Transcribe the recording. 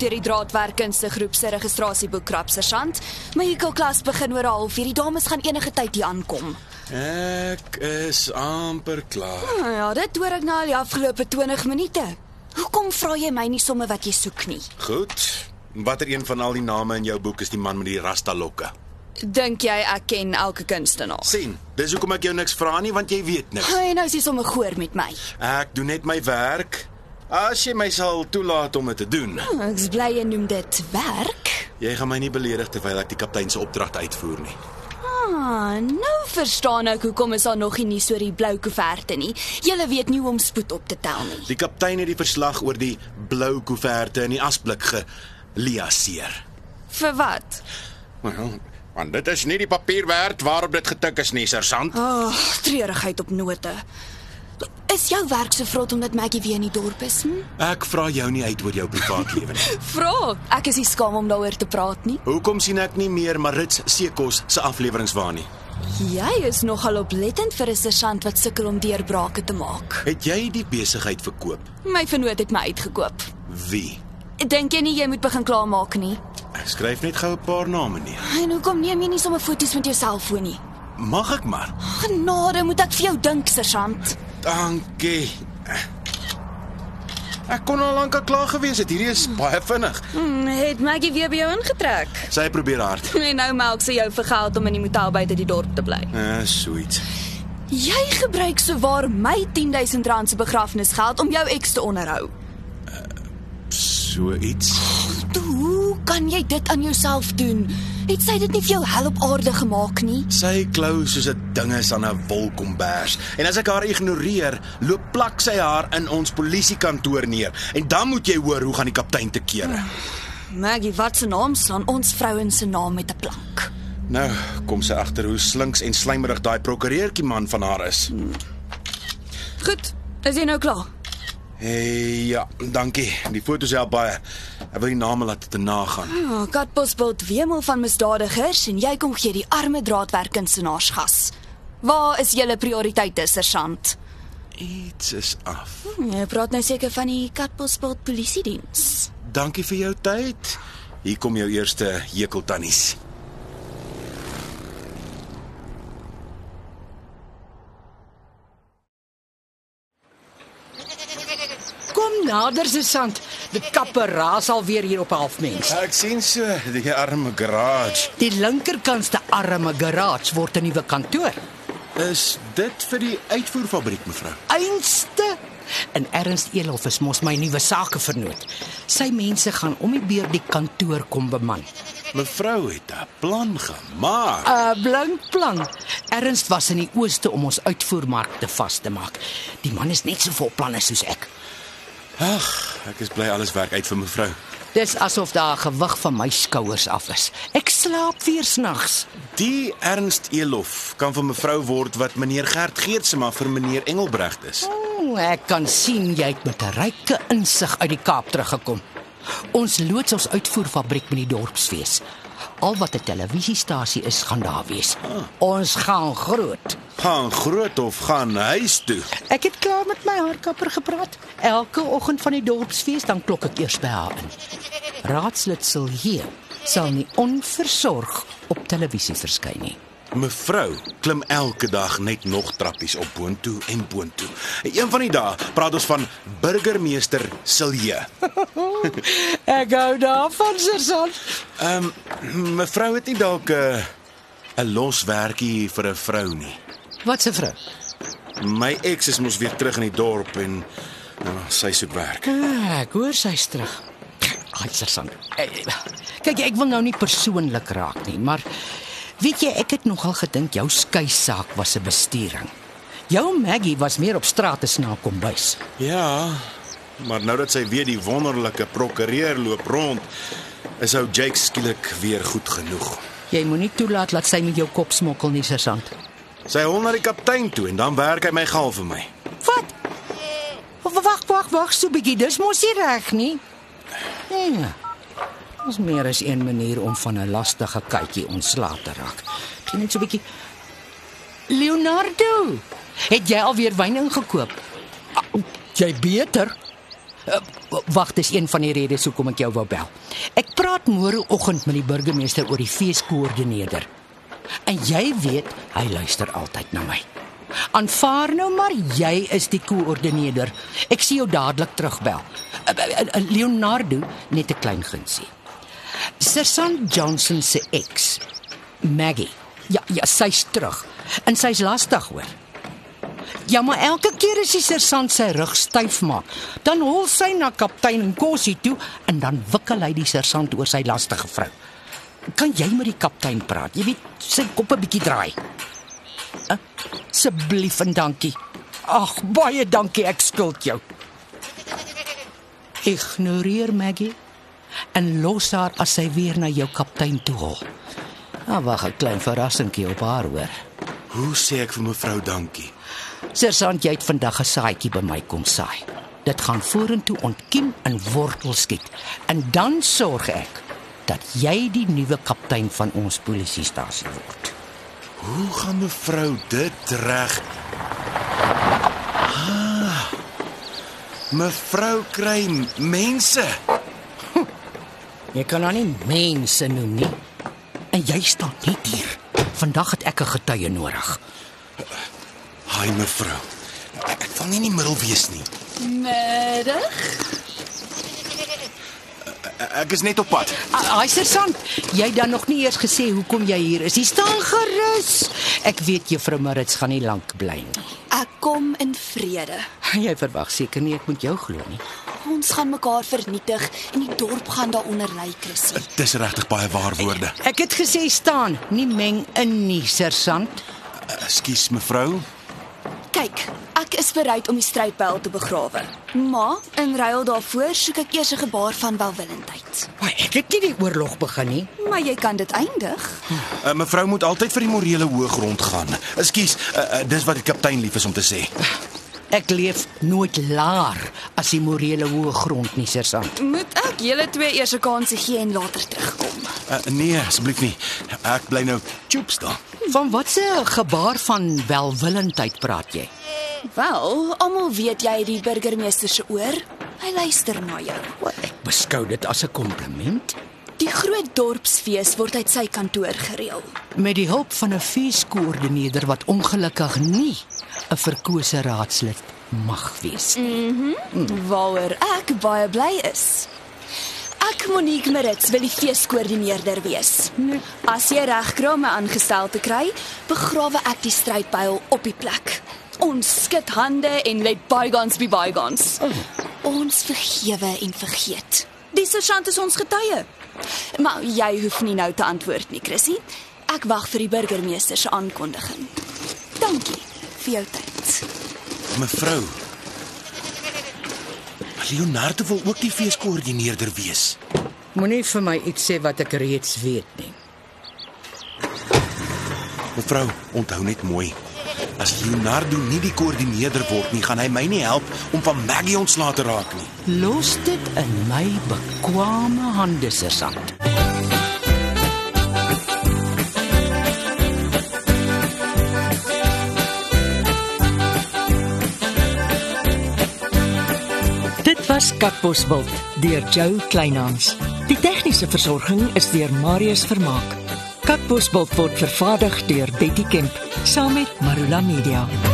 Deur die draadwerkkunste groep se registrasieboek krap, sergeant? My hikkelklas begin oor 'n halfuur. Die dames gaan enige tyd hier aankom. Ek is amper klaar. Nou ja, dit hoor ek nou al die afgelope 20 minute. Hoekom vra jy my nie somme wat jy soek nie? Goed. Watter een van al die name in jou boek is die man met die rasta lokke? Dink jy ek ken elke kunstenaar? sien, dis hoekom ek jou niks vra nie want jy weet niks. Hy nou is jy sommer goor met my. Ek doen net my werk. As jy my sal toelaat om dit te doen. Ek's bly jy noem dit werk. Jy gaan my nie beledig terwyl ek die kaptein se opdrag uitvoer nie. Ah, nou verstaan ek hoekom is daar nog nie so die blou koeverte nie. Julle weet nie hoe om spoed op te tel nie. Die kaptein het die verslag oor die blou koeverte in die asblik geliaseer. Vir wat? Wel, want dit is nie die papier werd waarop dit getik is nie, sergeant. Ag, oh, treurigheid op note. Is jou werk so vrot omdat Maggie weer in die dorp is? Hm? Ek vra jou nie uit oor jou privaatlewe nie. Vra. Ek is nie skaam om daaroor te praat nie. Hoekom sien ek nie meer Marits Sekos se afleweringe waar nie? Jy is nogal oplettend vir 'n sergeant wat sukkel om deurbrake te maak. Het jy die besigheid verkoop? My vernoot het my uitgekoop. Wie? Dink jy nie jy moet begin klaarmaak nie? Ek skryf net gou 'n paar name neer. En hoekom neem jy nie sommer foto's met jou selfoon nie? Mag ek maar? Genade, moet ek vir jou dink, sergeant. Dankie. Ek kon al lank al klaar gewees het. Hierdie is baie vinnig. Hmm, het Maggie weer by jou ingetrek? Sy probeer hard. En nou melk sy jou vir geld om in die motel buite die dorp te bly. Eh, sweet. Jy gebruik sowaar my 10000 rand se begrafnisgeld om jou eks te onderhou. So iets. Hoe kan jy dit aan jouself doen? Het sy dit nie vir jou hel op aarde gemaak nie? Sy klou soos 'n dinges aan 'n wolkombers. En as ek haar ignoreer, loop plak sy haar in ons polisiekantoor neer. En dan moet jy hoor hoe gaan die kaptein te kere. Maggie, wat se naam staan ons vrouens se naam met 'n plank? Nou, kom sy agter hoe slinks en slijmerig daai prokureurtjie man van haar is. Goed, is jy nou klaar? Hey, ja, dankie. Die foto's help baie. Ek wil die name laat te nagaan. Oh, Katbosveld wemel van misdadigers en jy kom gee die arme draadwerkkunstenaars gas. Waar is julle prioriteite, sergeant? Iets is af. Jy praat nou seker van die Katbosveld polisiediens. Dankie vir jou tyd. Hier kom jou eerste hekeltannies. Kom nader, Sesant. Die kapper raas al weer hier op halfmens. Ek sien so die arme garage. Die linkerkantste arme garage word 'n nuwe kantoor. Is dit vir die uitvoerfabriek mevrou? Einste en Ernst Elof is mos my nuwe sakevernoot. Sy mense gaan om die beurt die kantoor kom beman. Mevrou het 'n plan gemaak. 'n Blink plan. Ernst was in die ooste om ons uitvoermarkte vas te maak. Die man is net so vol planne soos ek. Ag, ek is bly alles werk uit vir mevrou. Dis asof daar 'n gewig van my skouers af is. Ek slaap weer snags. Die Ernst Elof kan vir mevrou word wat meneer Gert Geertsma vir meneer Engelbregt is. O, ek kan sien jy het met 'n ryke insig uit die Kaap teruggekom. Ons loods ons uitvoerfabriek met die dorpsfees. Al wat 'n televisiestasie is, gaan daar wees. Ons gaan groot. Gaan groot of gaan huis toe. Ek het klaar met my haarkapper gepraat. Elke oggend van die dorpsfees dan klok ek eers by haar in. Raadslid Silje sal nie onversorg op televisie verskyn nie. Mevrou klim elke dag net nog trappies op boontoe en boontoe. Een van die dae praat ons van burgemeester Silje. Ek hou daarvan, Sergeant. Ehm um, mevrou het nie dalk 'n uh, 'n los werkie vir 'n vrou nie. Wat se vrou? My ex is mos weer terug in die dorp en nou, sy soek werk. Ah, ek hoor sy's terug. Ai, Sergeant. Eh, Kyk, ek wil nou nie persoonlik raak nie, maar weet jy, ek het nogal gedink jou skei saak was 'n bestuuring. Jou Maggie was meer op straat as na kombuis. Ja, Maar nou dat sy weet die wonderlike prokureur loop rond, is ou Jake skielik weer goed genoeg. Jy moenie toelaat dat sy met jou kop smokkel nie, sergeant. Sy hol na die kaptein toe en dan werk hy my gal vir my. Wat? Wag, wag, wag, so bietjie. Dis mos nie reg nie. Nee. Ons meer is een manier om van 'n lastige kykie ontslae te raak. Geen net so bietjie. Leonardo, het jy alweer wyn ingekoop? Ah, Jy beter. Uh, Wag, dis een van die redes hoekom ek jou wou bel. Ek praat môreoggend met die burgemeester oor die feeskoördineerder. En jy weet, hy luister altyd na my. Aanvaar nou maar jy is die koördineerder. Ek sien jou dadelik terugbel. Uh, uh, Leonardo net 'n klein gunsie. Sergeant Johnson se ex, Maggie. Ja, ja, sy's terug. En sy's lastig hoor. Ja, maar elke keer as die sergeant sy rug styf maak, dan hol sy na kaptein Nkosi toe en dan wikkel hy die sergeant oor sy lastige vrou. Kan jy met die kaptein praat? Jy weet, sy kop 'n bietjie draai. Asseblief en dankie. Ag, baie dankie, ek skuld jou. Ignoreer Maggie en los haar as sy weer na jou kaptein toe hol. Nou wag 'n klein verrassingkie op haar hoor. Hoe sê ek vir mevrou dankie? Sergeant, jy het vandag 'n saadjie by my kom saai. Dit gaan vorentoe ontkiem en wortel skiet. En dan sorg ek dat jy die nuwe kaptein van ons polisiestasie word. Hoe gaan mevrou dit reg? Ah, mevrou kry mense. Jy kan nou nie mense noem nie. En jy staan net hier. Vandag het ek 'n getuie nodig. Haai mevrou. Ek, wil nie in die middel wees nie. Middag. Ek is net op pad. Ai sergeant, jy het dan nog nie eers gesê hoekom jy hier is. Jy staan gerus. Ek weet juffrou Marits gaan nie lank bly nie. Ek kom in vrede. Jy verwag seker nie ek moet jou glo nie. Ons gaan mekaar vernietig en die dorp gaan daaronder lê, Chrissy. Dis regtig baie waar woorde. Ek het gesê staan, nie meng in nie, sergeant. Ekskuus mevrou. Kyk, ek is bereid om die strydpyl te begrawe. Maar in ruil daarvoor soek ek eers 'n gebaar van welwillendheid. Maar ek het nie die oorlog begin nie. Maar jy kan dit eindig. Uh, mevrou moet altyd vir die morele hoë grond gaan. Ekskuus, uh, uh, dis wat die kaptein lief is om te sê. Ek leef nooit laer as die morele hoë grond nie, sergeant. Moet ek julle twee eers 'n kans gee en later terugkom? Uh, nee, asseblief nie. Ek bly nou choop staan. Van watse gebaar van welwillendheid praat jy? Wel, almal weet jy het die burgemeester se oor. Hy luister na jou. Ek beskou dit as 'n kompliment. Groot dorpsfees word uit sy kantoor gereël. Met die hulp van 'n feeskoördineerder wat ongelukkig nie 'n verkose raadslid mag wees. Waaroor ek baie bly is. Ek Monique Marits wil die feeskoördineerder wees. As jy reg kry om my aangestel te kry, begrawe ek die strydpyl op die plek. Ons skud hande en let bygones be bygones. Ons vergewe en vergeet. Die sergeant is ons getuie. Maar jy hoef nie nou te antwoord nie, Chrissy. Ek wag vir die burgemeester se aankondiging. Dankie vir jou tyd. Mevrou. Leonardo wil ook die feeskoördineerder wees. Moenie vir my iets sê wat ek reeds weet nie. Mevrou, onthou net mooi. As Leonardo nie die koördineerder word nie, gaan hy my nie help om van Maggie ontslae te raak nie. Los dit in my bekwame hande, sergeant. Dit was Katbosveld deur Joe Kleinhans. Die tegniese versorging is deur Marius Vermaak. Katbosveld word vervaardig deur Betty Kemp saam met Marula Media.